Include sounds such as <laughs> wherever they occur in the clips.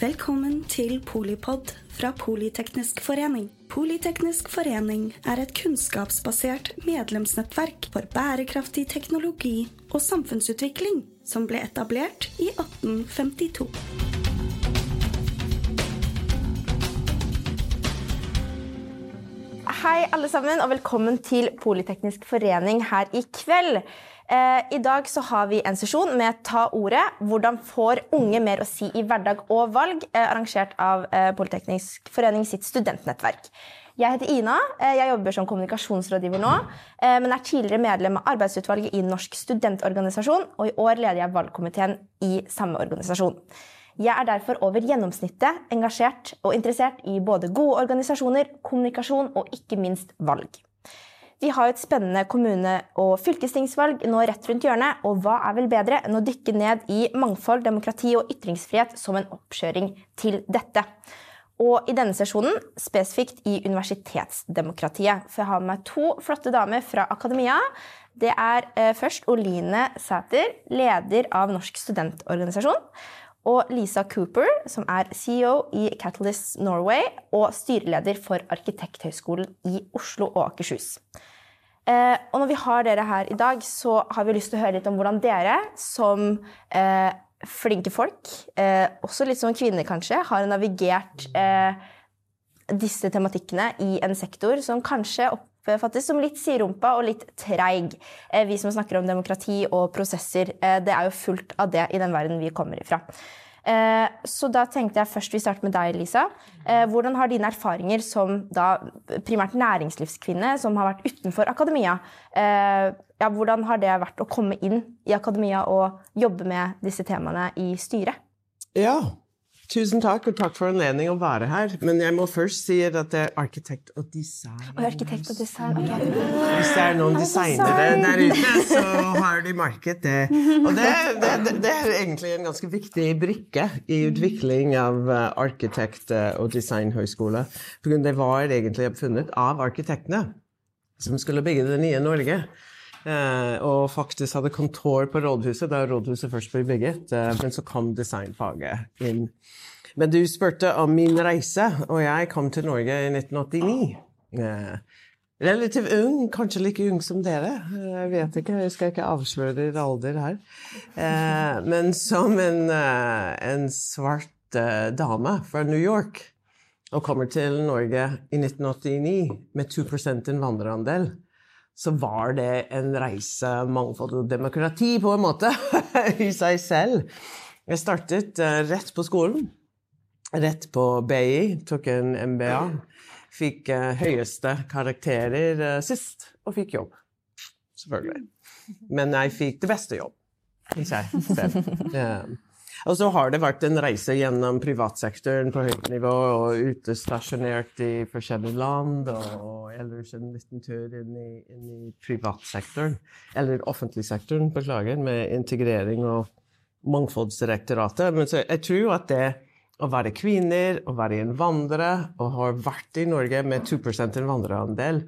Velkommen til Polipod fra Politeknisk forening. Politeknisk forening er et kunnskapsbasert medlemsnettverk for bærekraftig teknologi og samfunnsutvikling som ble etablert i 1852. Hei, alle sammen, og velkommen til Politeknisk forening her i kveld. Eh, I dag så har vi en sesjon med Ta ordet. Hvordan får unge mer å si i hverdag og valg? Eh, arrangert av eh, Politeknisk forening sitt studentnettverk. Jeg heter Ina. Jeg jobber som kommunikasjonsrådgiver nå, men er tidligere medlem av arbeidsutvalget i Norsk studentorganisasjon, og i år leder jeg valgkomiteen i samme organisasjon. Jeg er derfor over gjennomsnittet engasjert og interessert i både gode organisasjoner, kommunikasjon og ikke minst valg. Vi har et spennende kommune- og fylkestingsvalg nå rett rundt hjørnet, og hva er vel bedre enn å dykke ned i mangfold, demokrati og ytringsfrihet som en oppkjøring til dette? Og i denne sesjonen spesifikt i universitetsdemokratiet. For jeg har med meg to flotte damer fra akademia. Det er eh, først Oline Sæter, leder av Norsk studentorganisasjon og Lisa Cooper, som er CEO i Catalyst Norway og styreleder for Arkitekthøgskolen i Oslo og Akershus. Eh, og når vi har dere her i dag, så har vi lyst til å høre litt om hvordan dere som eh, flinke folk, eh, også litt som kvinner kanskje, har navigert eh, disse tematikkene i en sektor som kanskje oppfattes som litt siderumpa og litt treig. Eh, vi som snakker om demokrati og prosesser, eh, det er jo fullt av det i den verden vi kommer ifra. Eh, så da tenkte jeg først vi starter med deg, Lisa. Hvordan har dine erfaringer som da primært næringslivskvinne som har vært utenfor akademia, ja, hvordan har det vært å komme inn i akademia og jobbe med disse temaene i styret? Ja, tusen takk, og takk for anledningen å være her. Men jeg må først si at det er arkitekt og design. Og arkitekt og design, okay. Hvis det er noen designere der ute, så har de merket det. Og det, det, det, er egentlig en ganske viktig brikke i utvikling av uh, arkitekt- og designhøyskole. For det var egentlig oppfunnet av arkitektene som skulle bygge det nye Norge. Eh, og faktisk hadde kontor på rådhuset da rådhuset først ble bygget. Eh, men så kom designfaget inn. Men du spurte om min reise, og jeg kom til Norge i 1989. Eh, relativt ung, kanskje like ung som dere. Jeg vet ikke, jeg skal ikke avsløre din alder her. Men som en, en svart dame fra New York, og kommer til Norge i 1989 med 2% innvandrerandel så var det en reise mangfold og demokrati på en måte <laughs> i seg selv. Jeg startet uh, rett på skolen. Rett på BI. Tok en MBA. Fikk uh, høyeste karakterer uh, sist, og fikk jobb. Selvfølgelig. Men jeg fikk det beste jobb, syns jeg selv. <laughs> Og så har det vært en reise gjennom privatsektoren på høyt nivå og utestasjonert i forskjellige land, og ellers en liten tur inn i, inn i privatsektoren, eller offentlig sektoren, beklager, med integrering og Mangfoldsdirektoratet. Men så jeg tror at det å være kvinner, å være innvandrer, og ha vært i Norge med 2% innvandrerandel,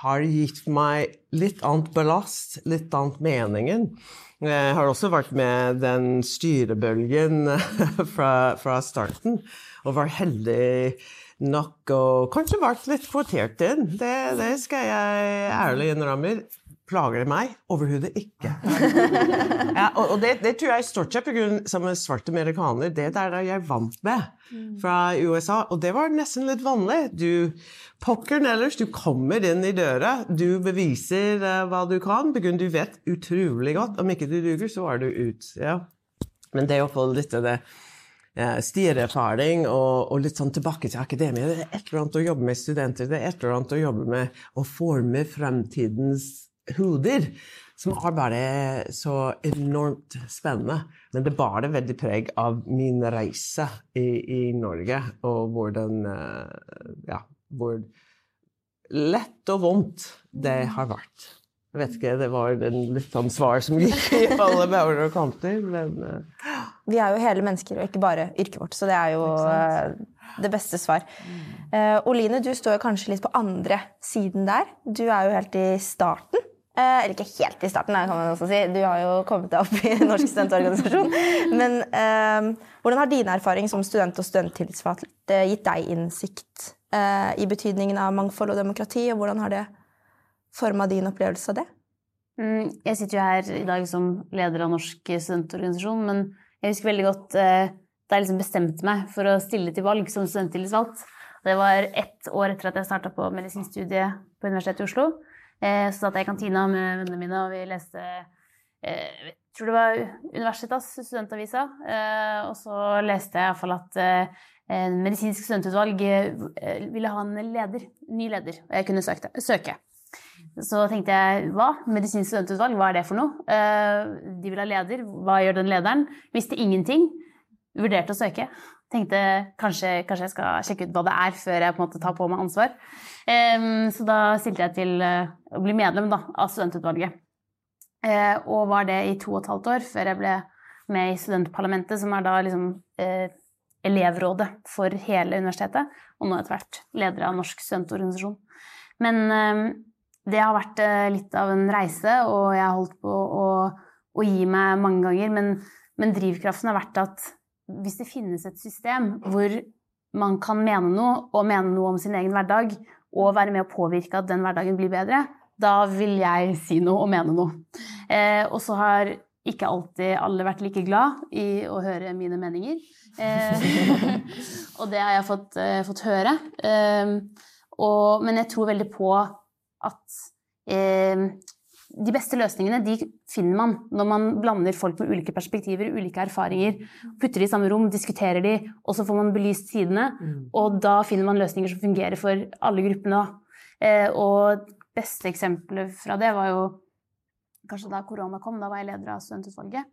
har gitt meg litt annet belast, litt annet meningen. Jeg har også vært med den styrebølgen <laughs> fra, fra starten, og var heldig nok og kanskje vært litt kvotert inn. Det, det skal jeg ærlig innrømme. Plager det meg? Overhodet ikke. <laughs> Ja, og, og det, det, tror jeg stort sett pga. som en svart amerikaner. Det der er jeg vant med fra USA. Og det var nesten litt vanlig. Du Pokkeren ellers, du kommer inn i døra, du beviser uh, hva du kan, pga. du vet utrolig godt. Om ikke du duger, så er du ut. Ja. Men det å få litt av det uh, og, og, litt sånn tilbake til akademia Det er et eller annet å jobbe med studenter, det er et eller annet å jobbe med å forme fremtidens hoder, som er bare så enormt spennende. Men det bar det veldig preg av min reise i, i Norge, og hvordan Ja, hvor lett og vondt det har vært. Jeg vet ikke, det var en litt sånn svar som gikk i alle bauger og kanter, men uh. Vi er jo hele mennesker, og ikke bare yrket vårt, så det er jo uh, det beste svar. Uh, Oline, du står kanskje litt på andre siden der. Du er jo helt i starten Eh, eller ikke helt i starten, kan man også si. Du har jo kommet deg opp i Norsk studentorganisasjon. <laughs> Men eh, hvordan har dine erfaringer som student og studenttillitsvalgt gitt deg innsikt eh, i betydningen av mangfold og demokrati, og hvordan har det forma din opplevelse av det? Mm, jeg sitter jo her i dag som leder av Norsk studentorganisasjon, men jeg husker veldig godt eh, da jeg liksom bestemte meg for å stille til valg som studenttillitsvalgt. Det var ett år etter at jeg starta på medisinstudiet på Universitetet i Oslo. Eh, så satt jeg i kantina med vennene mine, og vi leste eh, Jeg tror det var Universitas, studentavisa. Og så leste jeg iallfall at Medisinsk studentutvalg ville ha en leder, ny leder, og jeg kunne søke. Så tenkte jeg hva? Medisinsk studentutvalg, hva er det for noe? De vil ha leder, hva gjør den lederen? Visste ingenting vurderte å søke. Tenkte kanskje, kanskje, jeg skal sjekke ut hva det er før jeg på en måte tar på meg ansvar. Så da stilte jeg til uh, å bli medlem da, av studentutvalget. Uh, og var det i to og et halvt år før jeg ble med i studentparlamentet, som er da liksom uh, elevrådet for hele universitetet, og nå etter hvert leder av Norsk studentorganisasjon. Men det har vært litt av en reise, og jeg har holdt på å, å gi meg mange ganger, men, men drivkraften har vært at hvis det finnes et system hvor man kan mene noe, og mene noe om sin egen hverdag, og være med å påvirke at den hverdagen blir bedre, da vil jeg si noe og mene noe. Eh, og så har ikke alltid alle vært like glad i å høre mine meninger. Eh, <laughs> og det har jeg fått, eh, fått høre. Eh, og, men jeg tror veldig på at eh, de beste løsningene de finner man når man blander folk med ulike perspektiver, ulike erfaringer. Putter de i samme rom, diskuterer de, og så får man belyst sidene. Mm. Og da finner man løsninger som fungerer for alle gruppene. Eh, og beste eksempelet fra det var jo kanskje da korona kom. Da var jeg leder av studentutvalget.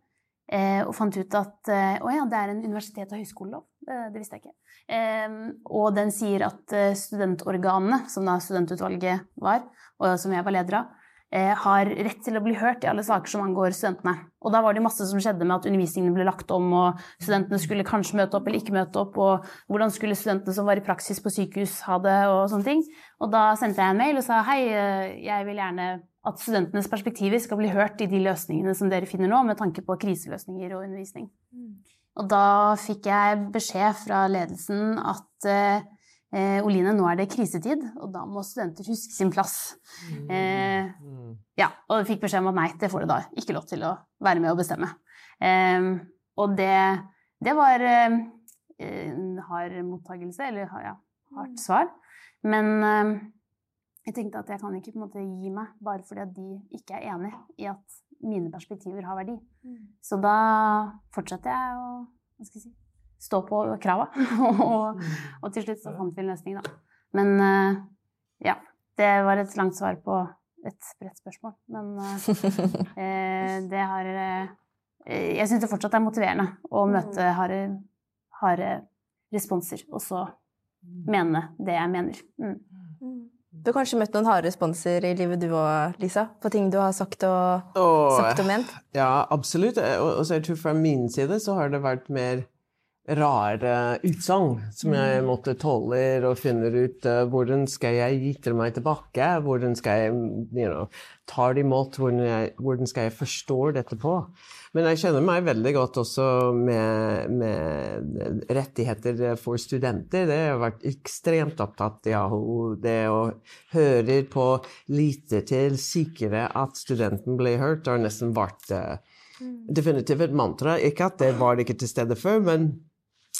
Eh, og fant ut at eh, å ja, det er en universitet- og høyskolelov. Det, visste jeg ikke. og den sier at studentorganene, som da studentutvalget var, og som jeg var leder av, har rett til å bli hørt i alle saker som angår studentene. Og da var det masse som skjedde med at undervisningen ble lagt om, og studentene skulle kanskje møte opp eller ikke møte opp, og hvordan skulle studentene som var i praksis på sykehus ha det, og sånne ting. Og da sendte jeg en mail og sa hei, eh, jeg vil gjerne at studentenes perspektiver skal bli hørt i de løsningene som dere finner nå, med tanke på kriseløsninger og undervisning. Mm. Og da fikk jeg beskjed fra ledelsen at eh, Oline, nå er det krisetid, og da må studenter huske sin plass. Mm. Eh, mm. ja, og jeg fikk beskjed om at nei, det får du da ikke lov til å være med og bestemme. Eh, og det, det var eh, en hard mottagelse, eller ja, hardt mm. svar. Men eh, jeg tenkte at jeg kan ikke på en måte gi meg bare fordi at de ikke er enig i at mine perspektiver har verdi. Så da fortsetter jeg å hva skal jeg si, stå på krava. <laughs> og, mm. og, til slutt så fant vi en løsning, da. Men uh, ja. Det var et langt svar på et bredt spørsmål. Men uh, det har uh, Jeg syns det fortsatt er motiverende å mm. møte harde, harde responser, og så mene det jeg mener. Mm. Du har kanskje møtt noen harde responser i livet du òg, Lisa? På ting du har sagt og, og, sagt og ment? Ja, absolutt. Og, og jeg tror fra min side så har det vært mer rare utsagn som jeg mm. måtte tåle og finne ut uh, hvordan skal jeg gitre meg tilbake, hvordan skal jeg you know, ta det imot, hvordan, jeg, hvordan, skal jeg forstå dette på. Men jeg kjenner meg veldig godt også med, med rettigheter for studenter. Det har jeg vært ekstremt opptatt av. Det å høre på, lite til, sikre at studenten blir hørt, har nesten vært uh, definitivt et mantra. Ikke at det var det ikke til stede før, men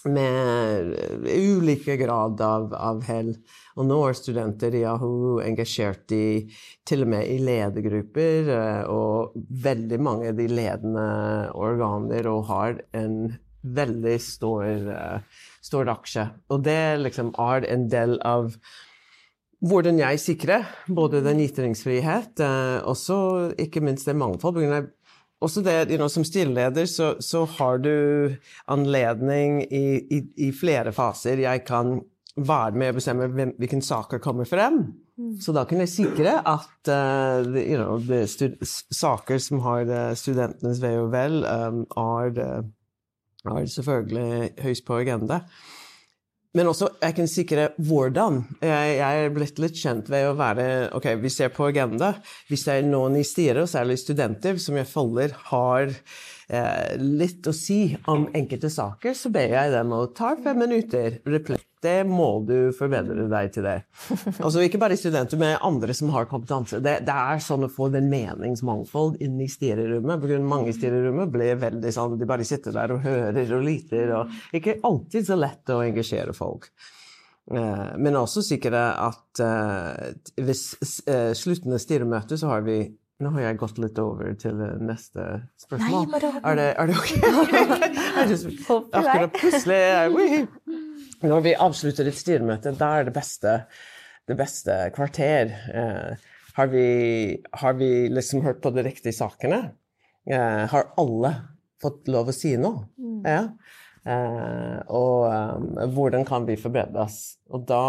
med ulike grad av, av hell. Og nå er studenter i Yahoo engasjert i til og med i ledergrupper, eh, og veldig mange av de ledende organer og har en veldig stor, eh, stor aksje. Og det liksom er en del av hvordan jeg sikrer både den ytringsfrihet, og ikke minst det mangfold også det, you know, Som stilleder så, så, har du anledning i, i, i, flere faser. Jeg kan være med og bestemme hvem, hvilke saker kommer frem. Mm. Så da kan jeg sikre at uh, you know, saker som har uh, studentenes ve og vel, um, er, er, selvfølgelig høyst på agenda. Men også jeg kan sikre hvordan. Jeg, jeg er blitt litt kjent ved å være Ok, vi ser på agenda. Hvis det er noen i styret, særlig studenter, som jeg føler har eh, litt å si om enkelte saker, så ber jeg dem å ta fem minutter. Replikk. Det må du forbedre deg til det. <laughs> Altså Ikke bare studenter, men andre som har kompetanse. Det, det er sånn å få den meningsmangfold inn i styrerommet. Mange styrerommet blir veldig sånn De bare sitter der og hører og lytter. og Ikke alltid så lett å engasjere folk. Eh, men også sikre at eh, ved slutten av sluttende så har vi Nå har jeg gått litt over til eh, neste spørsmål. Nei, bare er, det, er det ok? <laughs> Akkurat plutselig Når vi avslutter et styremøte, da er det beste, det beste kvarter. Eh, har, vi, har vi liksom hørt på de riktige sakene? Eh, har alle fått lov å si noe? Ja. Eh, og um, hvordan kan vi forbedres? Og da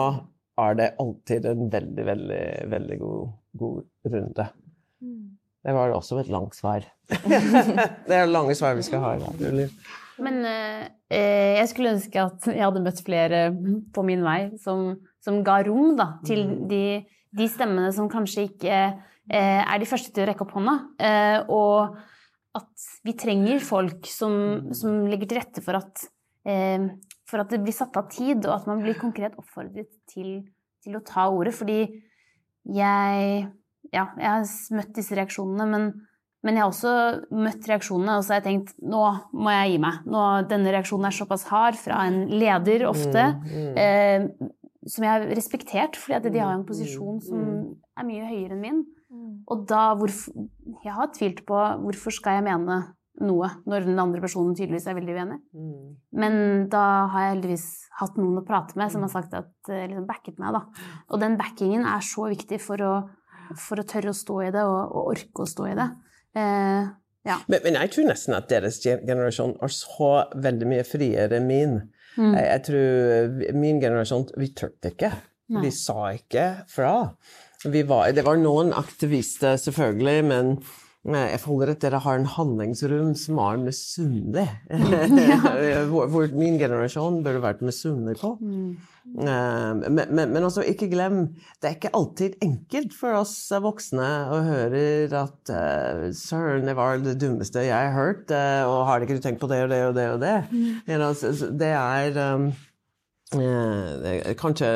er det alltid en veldig, veldig, veldig god, god runde. Det var også et langt svar. <laughs> det er lange svar vi skal ha. i dag. Men eh, jeg skulle ønske at jeg hadde møtt flere på min vei som, som ga rom da, til de, de stemmene som kanskje ikke eh, er de første til å rekke opp hånda. Eh, og at vi trenger folk som, som legger til rette for at, eh, for at det blir satt av tid, og at man blir konkret oppfordret til, til å ta ordet. Fordi jeg, ja, jeg har møtt disse reaksjonene, men men jeg har også møtt reaksjonene, og så har jeg tenkt nå må jeg gi meg. Nå, denne reaksjonen er såpass hard fra en leder ofte, eh, som jeg har respektert, fordi at de har en posisjon som er mye høyere enn min. Og da hvorfor, Jeg har tvilt på hvorfor skal jeg mene noe når den andre personen tydeligvis er veldig uenig. Men da har jeg heldigvis hatt noen å prate med som har sagt at, eh, liksom backet meg. Da. Og den backingen er så viktig for å, for å tørre å stå i det og, og orke å stå i det. Eh, ja. Men, men jeg tror nesten at deres generasjon er så veldig mye friere enn min. Mm. Jeg, jeg tror min generasjon Vi turte ikke. Nei. Vi sa ikke fra. Vi var, det var noen aktivister, selvfølgelig, men jeg forholder at dere har en handlingsrom som er misunnelig. <laughs> <laughs> ja. hvor min generasjon burde vært misunnelig på. Mm. men, men, men også, ikke glem, det er ikke alltid enkelt for oss voksne å høre at uh, Søren, det var det dummeste jeg har hørt, eh, og har ikke du tenkt på det og det og det og det? Så det er um, eh, kanskje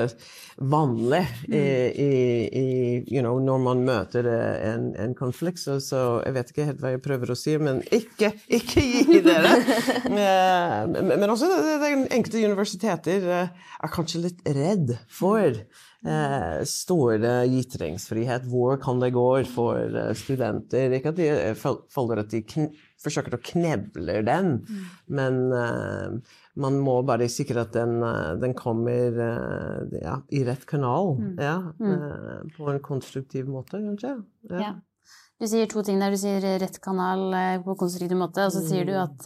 vanlig i, i, i, you know, når man møter eh, en, en konflikt, så, så jeg vet ikke helt hva jeg prøver å si, men ikke, ikke gi <laughs> dere! Eh, men, men også enkelte universiteter eh, er kanskje litt redd for eh, store ytringsfrihet. Hvor kan det gå for eh, studenter? Ikke at de eh, føler at de kn forsøker å kneble den, men uh, man må bare sikre at den, eh, den kommer uh, ja, i rett kanal. Ja, eh, på en konstruktiv måte, kanskje. Ja. Du sier to ting der. Du sier rett kanal på konstruktiv måte, og så sier du at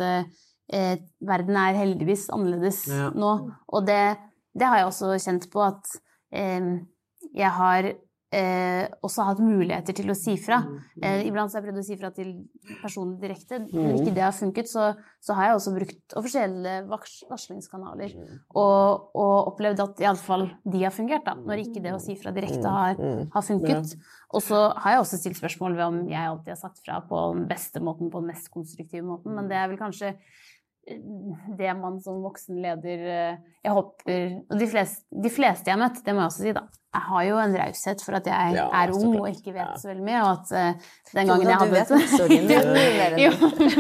verden er heldigvis annerledes Ja. nå. Og det, det har jeg også kjent på at jeg har eh, også hatt muligheter til å si fra. Eh, iblant så har jeg prøvd å si fra til personen direkte. Når ikke det har funket, så, så har jeg også brukt offisielle varslingskanaler. Og, og opplevd at iallfall de har fungert, da. Når ikke det å si fra direkte har, har funket. Og så har jeg også stilt spørsmål ved om jeg alltid har sagt fra på den beste måten, på den mest konstruktive måten, men det er vel kanskje det man som voksen leder eh, Jeg håper Og de fleste, de fleste jeg har møtt, det må jeg også si, da. Jeg har jo en raushet for at jeg Ja, er ung og ikke vet Ja. så veldig mye, og at uh, den gangen jeg hadde enn <laughs> jo,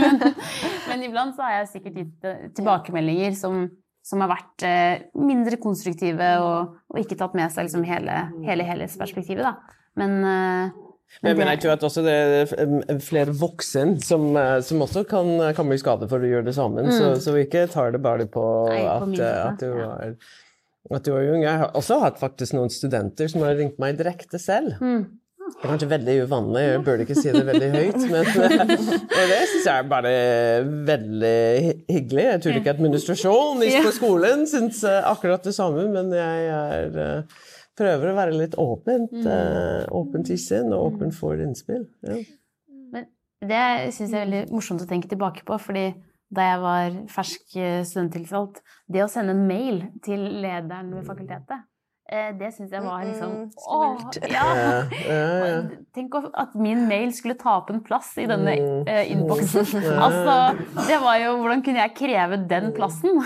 men, <laughs> men iblant så har jeg sikkert gitt eh, tilbakemeldinger som, som har vært uh, mindre konstruktive og, og ikke tatt med seg liksom hele, hele helhetsperspektivet, da. Men, eh, Men, jeg, mener, jeg tror at også det er flere voksne som, eh, som også kan, kan bli skadet for å gjøre det sammen. Så, så vi ikke tar det bare på, Nei, på at, eh, at, du var, at du var ung. Jeg har også hatt faktisk noen studenter som har ringt meg direkte selv. Mm. Det er kanskje veldig uvanlig, jeg burde ikke si det veldig <laughs> høyt, men det syns jeg er bare veldig hyggelig. Jeg tror ikke administrasjonen på skolen syns eh, akkurat det samme, men jeg er, eh, prøver å være litt åpent, eh, åpent i sinn og åpen for innspill. Ja. Men det syns jeg er veldig morsomt å tenke tilbake på, fordi da jeg var fersk studenttilsvalgt, Det å sende mail til lederen ved fakultetet Eh, det syns jeg var liksom Skummelt. <laughs> Å, ja. Tenk at min mail skulle ta opp en plass i denne Mm. eh, innboksen. <laughs> Altså, det var jo Hvordan kunne jeg kreve den plassen? <laughs>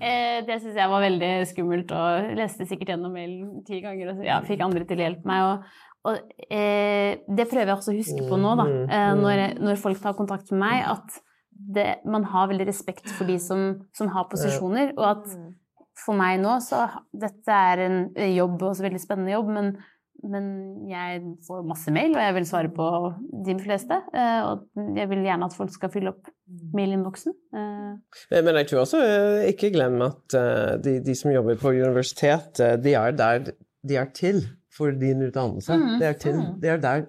Eh, det syns jeg var veldig skummelt, og leste sikkert gjennom mailen ti ganger og ja, fikk andre til å hjelpe meg. og og eh, det prøver jeg også å huske på nå, da, eh, når, når folk tar kontakt med meg, at det, man har veldig respekt for de som, som har posisjoner, og at for meg nå så Dette er en jobb, også veldig spennende jobb, men, men jeg får masse mail, og jeg vil svare på de fleste. eh, Og jeg vil gjerne at folk skal fylle opp mailinnboksen. Eh, Men, jeg tror også, eh, ikke glem at eh, de, de som jobber på universitet, eh, de er der de er til for din utdannelse. Mm, De er til, mm. de er der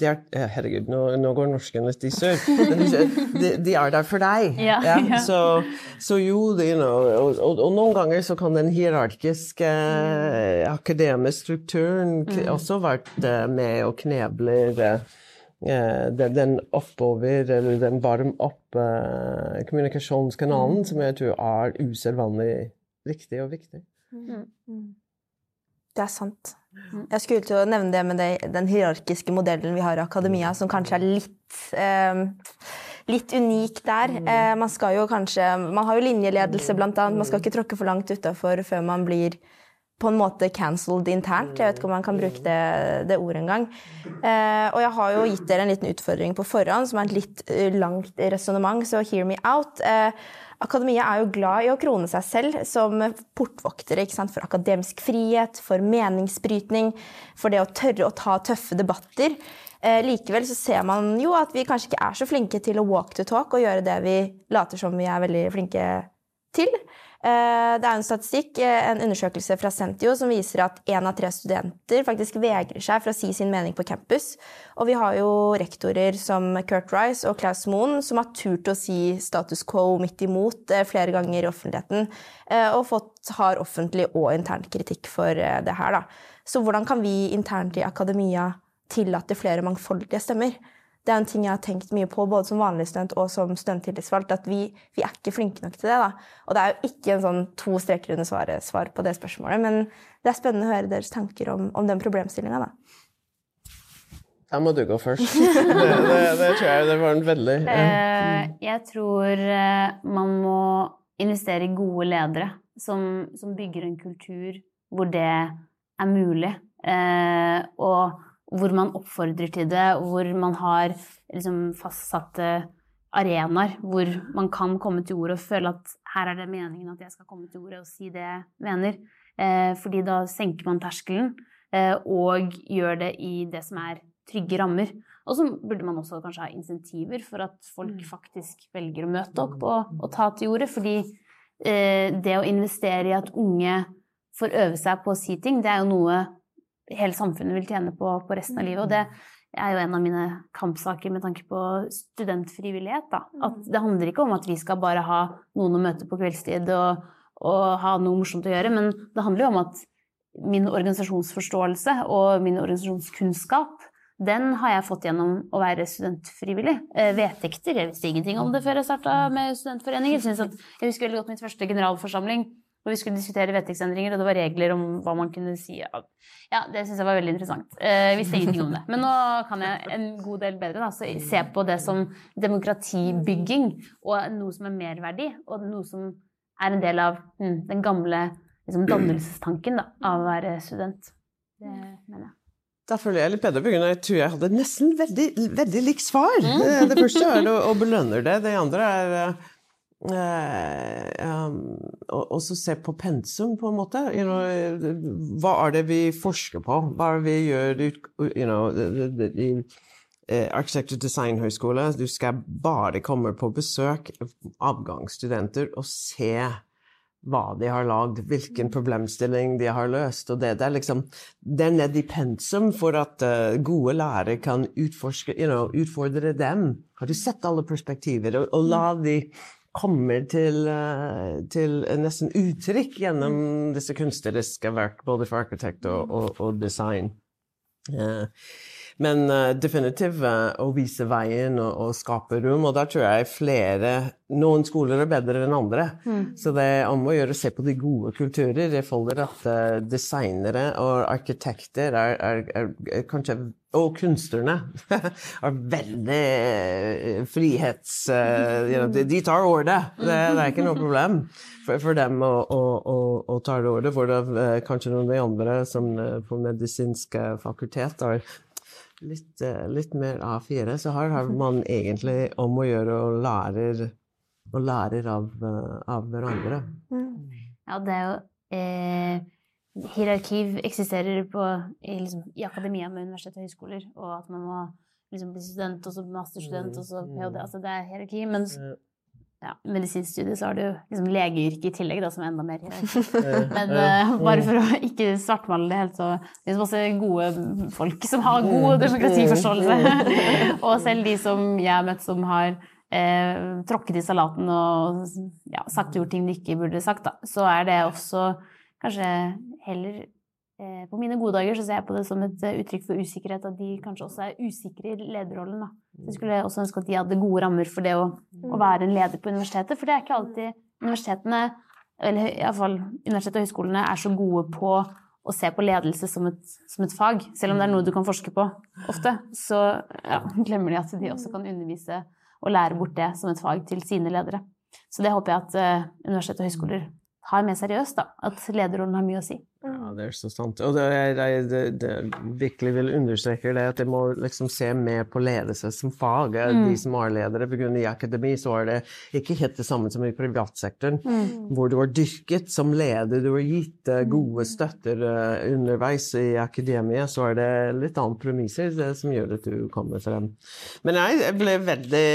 de er, eh, herregud, nå, nå går norsken litt i sør. De, de er der for deg. Ja, ja. Så, så jo, det, you know, og, og, og noen ganger så kan den hierarkiske eh, akademiske strukturen Mm. også vært eh, med og knebler eh, den, den oppover, eller den varm-opp-kommunikasjonskanalen, som jeg tror er usedvanlig riktig og viktig. Det er sant. Jeg skulle til å nevne det med det, den hierarkiske modellen vi har i akademia, som kanskje er litt, eh, litt unik der. Eh, man skal jo kanskje Man har jo linjeledelse, blant annet. Man skal ikke tråkke for langt utafor før man blir på en måte cancelled internt. Jeg vet ikke om man kan bruke det, det ordet engang. Eh, og jeg har jo gitt dere en liten utfordring på forhånd, som er et litt eh, langt resonnement, så hear me out. Eh, Akademia er jo glad i å krone seg selv som portvoktere for akademisk frihet, for meningsbrytning, for det å tørre å ta tøffe debatter. Eh, likevel så ser man jo at vi kanskje ikke er så flinke til å walk the talk og gjøre det vi later som vi er veldig flinke til. Eh, det er en statistikk, eh, en undersøkelse fra Sentio, som viser at én av tre studenter faktisk vegrer seg for å si sin mening på campus. Og vi har jo rektorer som Kurt Rice og Klaus Moen som har turt å si status quo midt imot eh, flere ganger i offentligheten, og fått har offentlig og intern kritikk for det her. Da. Så hvordan kan vi internt i akademia tillate flere mangfoldige stemmer? Det er en ting jeg har tenkt mye på både som vanlig student og som studenttillitsvalgt, at vi, vi er ikke flinke nok til det. da. Og det er jo ikke en sånn to streker under svaret svar på det spørsmålet, men det er spennende å høre deres tanker om, om den problemstillinga, da. Da må du gå først. <laughs> Det, det, det tror jeg det var en veldig ja. jeg tror eh, man må investere i gode ledere som, som bygger en kultur hvor det er mulig, eh, og hvor man oppfordrer til det, hvor man har liksom, fastsatte arenaer hvor man kan komme til ordet og føle at her er det meningen at jeg skal komme til ordet og si det jeg mener. Eh, fordi da senker man terskelen eh, og gjør det i det som er trygge rammer. Og så burde man også kanskje ha insentiver for at folk faktisk velger å møte opp og, og ta til ordet. Fordi eh, det å investere i at unge får øve seg på å si ting, det er jo noe hele samfunnet vil tjene på, på resten av livet. Og det er jo en av mine kampsaker med tanke på studentfrivillighet. Da. At det handler ikke om at vi skal bare ha noen å møte på kveldstid og, og ha noe morsomt å gjøre, men det handler jo om at min organisasjonsforståelse og min organisasjonskunnskap den har jeg fått gjennom å være studentfrivillig. Eh, vedtekter Jeg visste ingenting om det før jeg starta med studentforeninger. Jeg, jeg husker veldig godt min første generalforsamling hvor vi skulle diskutere vedtektsendringer, og det var regler om hva man kunne si. Ja, det syns jeg var veldig interessant. Eh, Jeg visste ingenting om det. Men nå kan jeg en god del bedre. Da, så se på det som demokratibygging og noe som er merverdi, og noe som er en del av hm, den gamle liksom, dannelsestanken da, av å være student. Det mener jeg. Da føler jeg litt bedre, for jeg tror jeg hadde nesten veldig, veldig likt svar. Eh, Det første er å, å belønne det. Det andre er eh, um, å også se på pensum, på en måte. You know, hva er det vi forsker på? Hva er det vi gjør you know, i eh, arkitekt- og designhøgskole? Du skal bare komme på besøk, avgangsstudenter, og se hva de har lagd, hvilken problemstilling de har løst. Og det, det er liksom Det er ned i pensum for at eh, gode lærere kan utforske, you know, utfordre dem. Har du sett alle perspektiver? Og, og la de komme til, eh, til nesten uttrykk gjennom disse kunstneriske verk, både for arkitekt og, og, og design. Eh, men uh, definitivt uh, å vise veien og, og, skape rom. Og da tror jeg flere Noen skoler er bedre enn andre. Mm. Så det er om å gjøre å se på de gode kulturer. Jeg føler at uh, designere og arkitekter er, er, er, er kanskje og kunstnerne <laughs> er veldig frihets... You know, de, de, tar ordet. Det, det, er ikke noe problem for, for dem å, å, å, å ta det ordet. For det, kanskje noen av de andre som på medisinsk fakultet har litt, eh, litt mer A4, så har man <laughs> egentlig om å gjøre og lærer, og lærer av, eh, av hverandre. Mm. Ja, det er jo eh, Hierarki eksisterer på, i, liksom, i, akademia med universitet og høyskoler, og at man må liksom bli student, og så masterstudent, og så ph.d. Altså det er hierarki. mens ja, medisinstudiet så har du liksom legeyrket i tillegg, da, som er enda mer <laughs> Men uh, bare for å ikke svartmale det helt, så det er masse gode folk som har god demokratiforståelse. <laughs> og selv de som jeg har møtt som har eh, tråkket i salaten og ja, sagt og gjort ting de ikke burde sagt, da, så er det også kanskje heller på mine gode dager så ser jeg på det som et eh, uttrykk for usikkerhet, at de kanskje også er usikre i lederrollen. Da. jeg skulle også ønske at de hadde gode rammer for det å, å, være en leder på universitetet, for det er ikke alltid universitetene, eller iallfall universitetet og høyskolene, er så gode på å se på ledelse som et, som et, fag, selv om det er noe du kan forske på ofte. Så ja, glemmer de at de også kan undervise og lære bort det som et fag til sine ledere. Så det håper jeg at uh, universitet og høyskoler har med seriøst, da. At lederrollen har mye å si. Ja, det er så sant. Og det, jeg, det, det, virkelig vil understreke det at jeg må liksom se mer på ledelse som fag. Mm. De som har ledere. på grunn av I akademi så er det ikke helt det samme som i privatsektoren, mm. hvor du har dyrket som leder, du har gitt uh, gode støtter uh, underveis i akademia, så er det litt annet premisser det, som gjør at du kommer frem. Men jeg ble veldig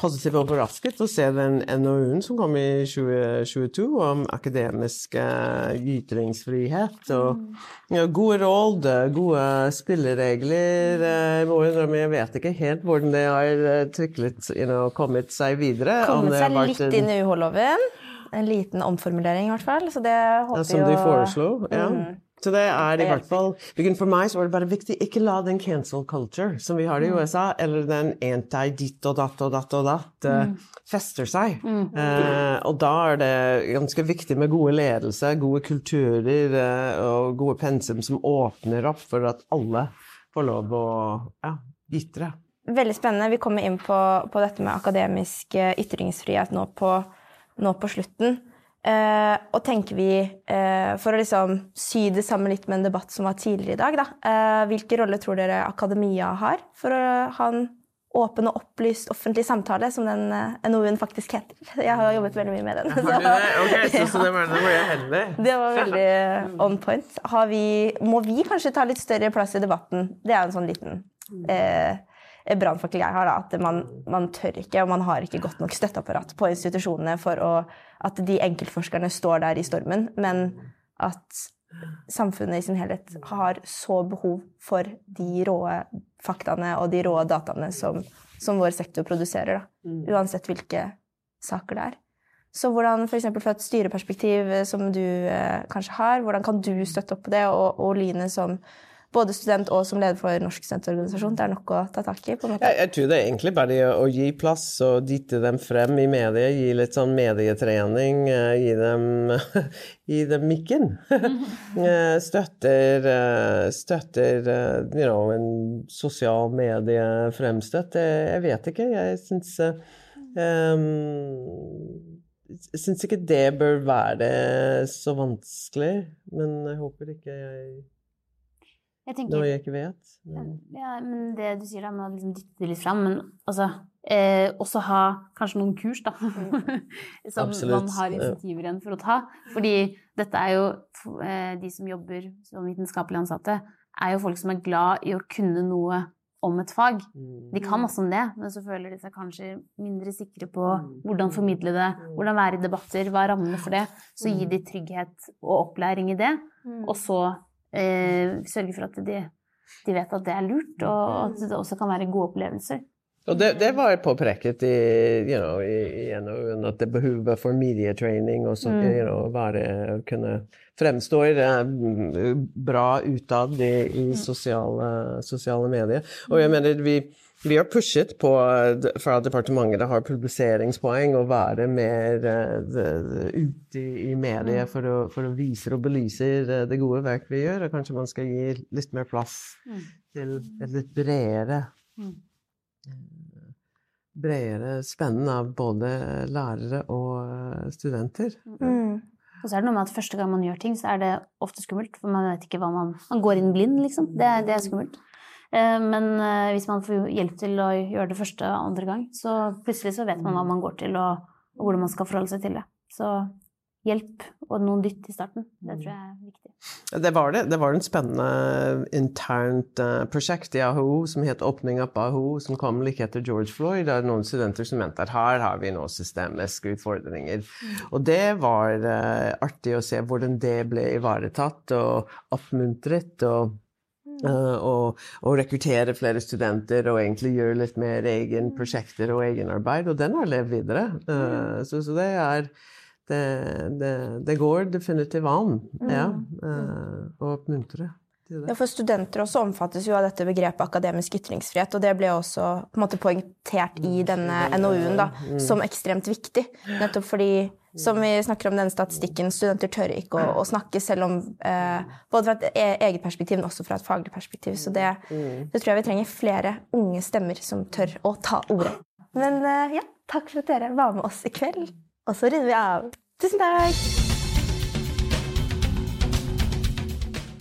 positivt overrasket å se den NOU-en som kom i 2022 om akademisk uh, ytringsfrihet. Og mm. ja, gode råd, gode spilleregler. Uh, jeg vet ikke helt hvordan det har eh, tryklet, you know, kommet seg videre. Kommet seg litt inn i UH-loven. En liten omformulering, i hvert fall. Så det håper ja, som de foreslo, ja. Mm. Så det er i hvert fall For meg så var det bare viktig ikke la den cancel culture som vi har i mm. USA, eller den anti-ditt og datt og datt og datt, mm. fester seg. Mm. Eh, og da er det ganske viktig med gode ledelse, gode kulturer uh, og gode pensum som åpner opp for at alle får lov å ja, ytre. Veldig spennende. Vi kommer inn på, på dette med akademisk ytringsfrihet nå på, nå på slutten. Uh, og tenker vi, uh, for å liksom sy det sammen litt med en debatt som var tidligere i dag, da, uh, hvilke roller tror dere akademia har for å ha en åpen og opplyst offentlig samtale, som den NOU-en faktisk heter? <laughs> Jeg har jobbet veldig mye med den. Så, okay, så, så det, <laughs> var, det var. Det var veldig on point. Vi, må vi kanskje ta litt større plass i debatten? Det er en sånn liten brannfakkel jeg har, da, at man, man, tør ikke, og man har ikke godt nok støtteapparat på institusjonene for å at de enkeltforskerne står der i stormen, men at samfunnet i sin helhet har så behov for de rå faktaene og de rå dataene som, som vår sektor produserer, da. Mm. uansett hvilke saker det er. Så hvordan, f.eks. fra et styreperspektiv som du eh, kanskje har, hvordan kan du støtte opp på det, og, og Line som både student og som leder for Norsk studentorganisasjon. Det er nok å ta tak i. på en måte. Jeg, jeg tror det er egentlig bare å gi plass og dytte dem frem i media. Gi litt sånn medietrening. Eh, gi dem, <laughs> gi dem mikken. <laughs> Eh, støtter, eh, støtter you know, en sosial mediefremstøtt. Jeg vet ikke. Jeg syns um, jeg syns ikke det bør være så vanskelig, men jeg håper ikke jeg tenker, Noe jeg ikke vet? Men... Ja, men det du sier da med å liksom dytte det litt fram, men altså eh, også ha kanskje noen kurs, da. <laughs> som Absolutt. man har insentiver igjen for å ta. Fordi dette er jo eh, De som jobber som vitenskapelig ansatte, er jo folk som er glad i å kunne noe om et fag. De kan mm. masse om det, men så føler de seg kanskje mindre sikre på mm. hvordan formidle det, mm. hvordan være i debatter, hva er rammene for det. Så gi de trygghet og opplæring i det, og så eh, sørge for at de, de, vet at det er lurt, og at det også kan være gode opplevelser. Og det, det var påpekt i, you know, i, i NOU-en at det er behovet for medietraining og sånn, you know, være, kunne fremstå eh, bra utad i, i sosiale, sosiale medier. Og jeg mener, vi, vi har pushet på fra departementet det har publiseringspoeng å være mer uh, ute i, mediet for å, for å vise og belyse det gode verk vi gjør. Og kanskje man skal gi litt mer plass til et litt bredere bredere spenn av både lærere og studenter. Mm. Og så er det noe med at første gang man gjør ting, så er det ofte skummelt. For man vet ikke hva man Man går inn blind, liksom. Det, det er skummelt. Eh, men eh, hvis man får hjelp til å gjøre det første og andre gang, så plutselig så vet man hva man går til, og, og hvordan man skal forholde seg til det. Så hjelp og noen dytt i starten, det tror jeg er viktig. Det var det. Det var en spennende internt uh, prosjekt i AHO som het Åpning opp AHO, som kom like etter George Floyd. Det er noen studenter som mente at her har vi nå systemiske utfordringer. Mm. Og det var artig å se hvordan det ble ivaretatt og oppmuntret. og og, og, rekruttere flere studenter og egentlig gjøre litt mer egen prosjekter og egenarbeid. Og den har levd videre. Uh, så, så, det er det, det, det, går definitivt an ja, uh, å oppmuntre. Ja, for Studenter også omfattes jo av dette begrepet akademisk ytringsfrihet. Og det ble også på en måte poengtert i denne NOU-en da, som ekstremt viktig. Nettopp fordi som vi snakker om denne statistikken, studenter tør ikke å, å snakke selv om eh, Både fra et e-, eget perspektiv, men også fra et faglig perspektiv. Så det, det, tror jeg vi trenger flere unge stemmer som tør å ta ordet. Men eh, ja, takk for at dere var med oss i kveld. Og så runder vi av. Tusen takk!